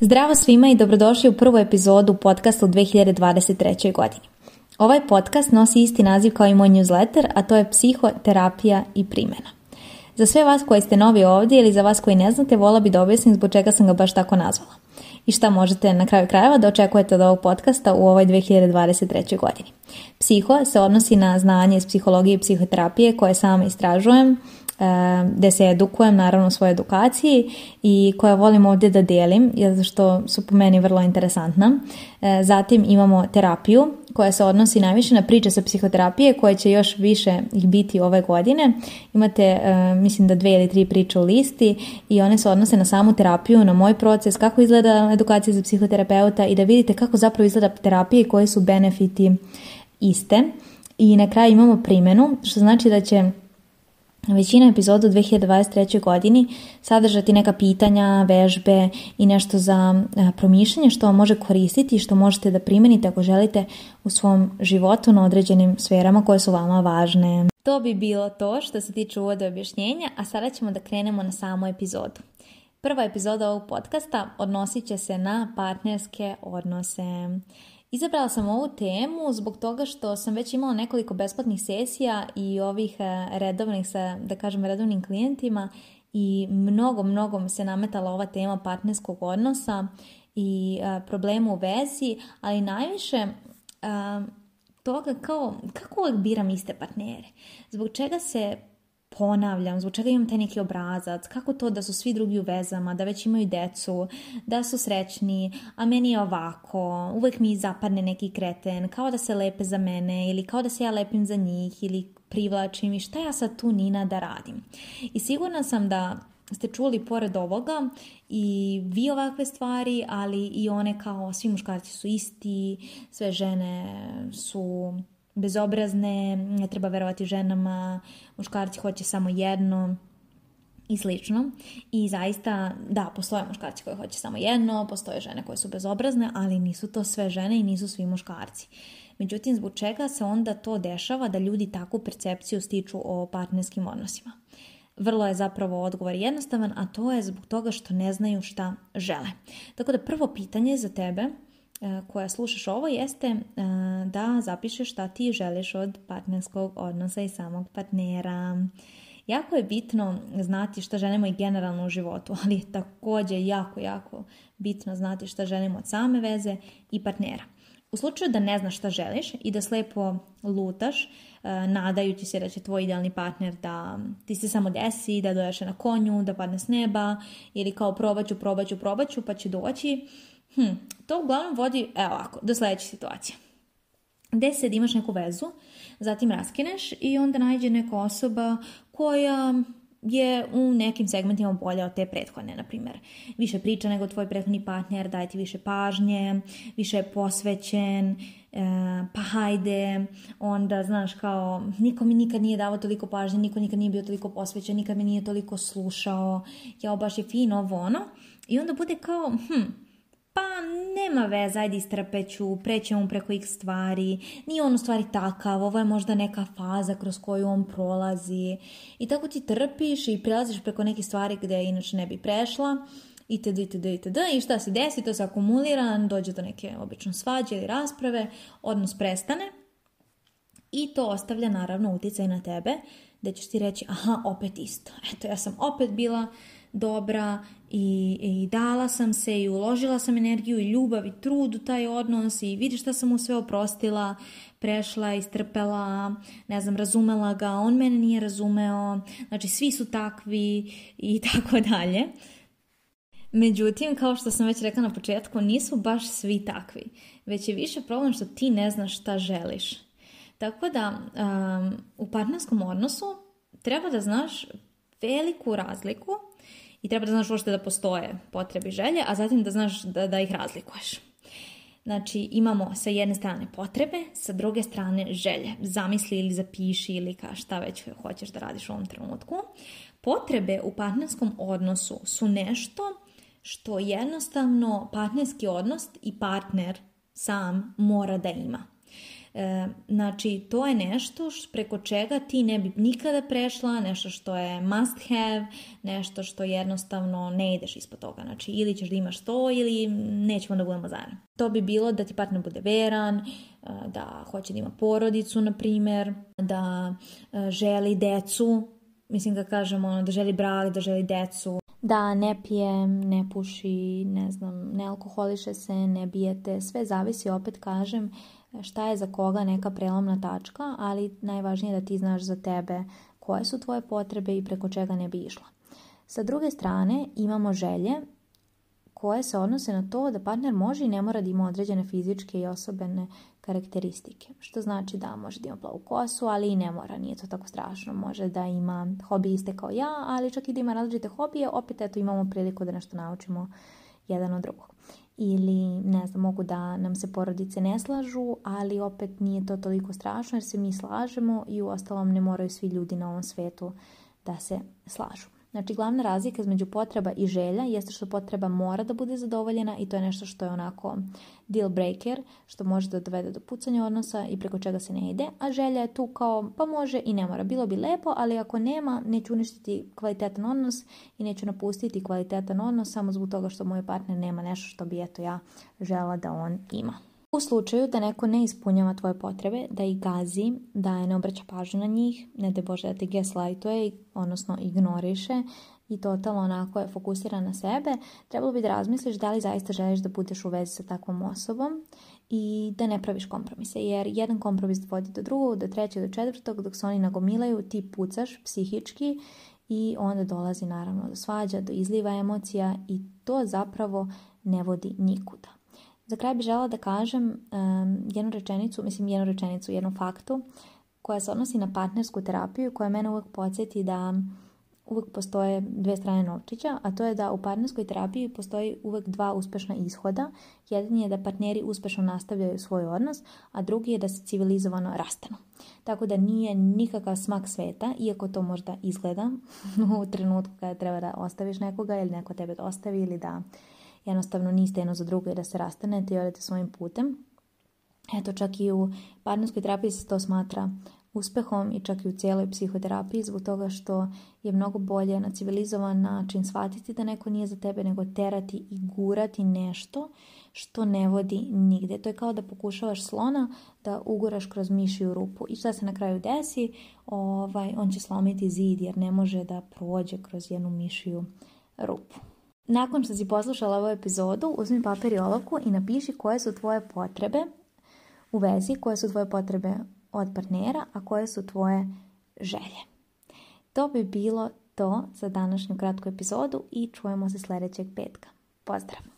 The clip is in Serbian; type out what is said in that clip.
Zdravo svima i dobrodošli u prvu epizodu podcasta u 2023. godini. Ovaj podcast nosi isti naziv kao i moj newsletter, a to je psihoterapija i primjena. Za sve vas koji ste novi ovdje ili za vas koji ne znate, vola bi da objasnim zbog čega sam ga baš tako nazvala. I šta možete na kraju krajeva da očekujete od ovog podcasta u ovoj 2023. godini. Psiho se odnosi na znanje iz psihologije i psihoterapije koje sam istražujem, E, gdje se edukujem, naravno u svojoj edukaciji i koje volim ovdje da delim, zato što su po meni vrlo interesantna. E, zatim imamo terapiju koja se odnosi najviše na priče sa psihoterapije koje će još više ih biti ove godine. Imate, e, mislim da dve ili tri priče u listi i one se odnose na samu terapiju, na moj proces, kako izgleda edukacija za psihoterapeuta i da vidite kako zapravo izgleda terapija i koji su benefiti iste. I na kraju imamo primjenu, što znači da će Većina epizoda u 2023. godini sadržati neka pitanja, vežbe i nešto za e, promišljanje što vam može koristiti i što možete da primenite ako želite u svom životu na određenim sferama koje su vama važne. To bi bilo to što se tiče uvoda objašnjenja, a sada ćemo da krenemo na samu epizodu. Prva epizoda ovog podcasta odnosit će se na partnerske odnose. Izabrala sam ovu temu zbog toga što sam već imala nekoliko besplatnih sesija i ovih e, redovnih sa, da kažem, redovnim klijentima i mnogo, mnogo se nametala ova tema partnerskog odnosa i e, problema u vezi, ali najviše e, toga kao kako uvijek biram iste partnere, zbog čega se ponavljam, zbog čega imam taj neki obrazac, kako to da su svi drugi u vezama, da već imaju decu, da su srećni, a meni je ovako, uvek mi zapadne neki kreten, kao da se lepe za mene ili kao da se ja lepim za njih ili privlačim i šta ja sad tu Nina da radim. I sigurna sam da ste čuli pored ovoga i vi ovakve stvari, ali i one kao svi muškarci su isti, sve žene su bezobrazne, ne treba verovati ženama, muškarci hoće samo jedno i slično. I zaista, da, postoje muškarci koji hoće samo jedno, postoje žene koje su bezobrazne, ali nisu to sve žene i nisu svi muškarci. Međutim, zbog čega se onda to dešava da ljudi takvu percepciju stiču o partnerskim odnosima? Vrlo je zapravo odgovor jednostavan, a to je zbog toga što ne znaju šta žele. Tako da prvo pitanje za tebe E, koja slušaš ovo jeste e, da zapišeš šta ti želiš od partnerskog odnosa i samog partnera. Jako je bitno znati što želimo i generalno u životu, ali je također jako, jako bitno znati što želimo od same veze i partnera. U slučaju da ne znaš šta želiš i da slepo lutaš, e, nadajući se da će tvoj idealni partner da ti se samo desi, da dojaše na konju, da padne s neba ili kao probaću, probaću, probaću pa će doći, Hm, to uglavnom vodi, evo ovako, do sljedeće situacije. Deset, imaš neku vezu, zatim raskineš i onda najde neka osoba koja je u nekim segmentima bolja od te prethodne, na primjer. Više priča nego tvoj prethodni partner, daje ti više pažnje, više je posvećen, e, pa hajde, onda, znaš, kao, niko mi nikad nije davao toliko pažnje, niko nikad nije bio toliko posvećen, nikad me nije toliko slušao, ja baš je fino ovo ono. I onda bude kao, hm, pa nema veze, ajde preći prećemo preko ih stvari, nije on u stvari takav, ovo je možda neka faza kroz koju on prolazi. I tako ti trpiš i prelaziš preko nekih stvari gdje inače ne bi prešla itd, itd, itd. I šta se desi, to se akumulira, dođe do neke obično svađe ili rasprave, odnos prestane i to ostavlja naravno utjecaj na tebe, da ćeš ti reći, aha, opet isto. Eto, ja sam opet bila dobra, i, I, dala sam se i uložila sam energiju i ljubav i trud u taj odnos i vidi šta sam mu sve oprostila, prešla, istrpela, ne znam, razumela ga, on mene nije razumeo, znači svi su takvi i tako dalje. Međutim, kao što sam već rekla na početku, nisu baš svi takvi, već je više problem što ti ne znaš šta želiš. Tako da um, u partnerskom odnosu treba da znaš veliku razliku i treba da znaš uopšte da postoje potrebe i želje, a zatim da znaš da, da ih razlikuješ. Znači, imamo sa jedne strane potrebe, sa druge strane želje. Zamisli ili zapiši ili ka šta već hoćeš da radiš u ovom trenutku. Potrebe u partnerskom odnosu su nešto što jednostavno partnerski odnos i partner sam mora da ima. E, znači, to je nešto preko čega ti ne bi nikada prešla, nešto što je must have, nešto što jednostavno ne ideš ispod toga. Znači, ili ćeš da imaš to ili nećemo da budemo zajedno. To bi bilo da ti partner bude veran, e, da hoće da ima porodicu, na primjer, da e, želi decu, mislim da kažemo ono, da želi brak, da želi decu, da ne pije, ne puši, ne znam, ne alkoholiše se, ne bijete, sve zavisi, opet kažem, šta je za koga neka prelomna tačka, ali najvažnije je da ti znaš za tebe koje su tvoje potrebe i preko čega ne bi išla. Sa druge strane imamo želje koje se odnose na to da partner može i ne mora da ima određene fizičke i osobene karakteristike. Što znači da može da ima plavu kosu, ali i ne mora, nije to tako strašno. Može da ima hobi iste kao ja, ali čak i da ima različite hobije, opet eto imamo priliku da nešto naučimo jedan od drugog. Ili, ne znam, mogu da nam se porodice ne slažu, ali opet nije to toliko strašno jer se mi slažemo i u ostalom ne moraju svi ljudi na ovom svetu da se slažu. Znači, glavna razlika između potreba i želja jeste što potreba mora da bude zadovoljena i to je nešto što je onako deal breaker, što može da dovede do pucanja odnosa i preko čega se ne ide, a želja je tu kao pa može i ne mora. Bilo bi lepo, ali ako nema, neću uništiti kvalitetan odnos i neću napustiti kvalitetan odnos samo zbog toga što moj partner nema nešto što bi eto ja žela da on ima. U slučaju da neko ne ispunjava tvoje potrebe, da ih gazi, da ne obraća pažnju na njih, ne de Bože da te gaslightuje, odnosno ignoriše i totalno onako je fokusira na sebe, trebalo bi da razmisliš da li zaista želiš da budeš u vezi sa takvom osobom i da ne praviš kompromise, jer jedan kompromis vodi do drugog, do trećeg, do četvrtog, dok se oni nagomilaju, ti pucaš psihički i onda dolazi naravno do svađa, do izliva emocija i to zapravo ne vodi nikuda. Za kraj bih žela da kažem jednu rečenicu, mislim jednu rečenicu, jednu faktu koja se odnosi na partnersku terapiju koja mene uvijek podsjeti da uvijek postoje dve strane novčića, a to je da u partnerskoj terapiji postoji uvijek dva uspješna ishoda. Jedan je da partneri uspješno nastavljaju svoj odnos, a drugi je da se civilizovano rastanu. Tako da nije nikakav smak sveta, iako to možda izgleda u trenutku kada treba da ostaviš nekoga ili neko tebe ostavi ili da jednostavno niste jedno za drugo i da se rastanete i odete svojim putem. Eto, čak i u partnerskoj terapiji se to smatra uspehom i čak i u cijeloj psihoterapiji zbog toga što je mnogo bolje na civilizovan način shvatiti da neko nije za tebe nego terati i gurati nešto što ne vodi nigde. To je kao da pokušavaš slona da uguraš kroz mišiju rupu i šta se na kraju desi, ovaj, on će slomiti zid jer ne može da prođe kroz jednu mišiju rupu. Nakon što si poslušala ovu epizodu, uzmi papir i olovku i napiši koje su tvoje potrebe u vezi, koje su tvoje potrebe od partnera, a koje su tvoje želje. To bi bilo to za današnju kratku epizodu i čujemo se sljedećeg petka. Pozdrav!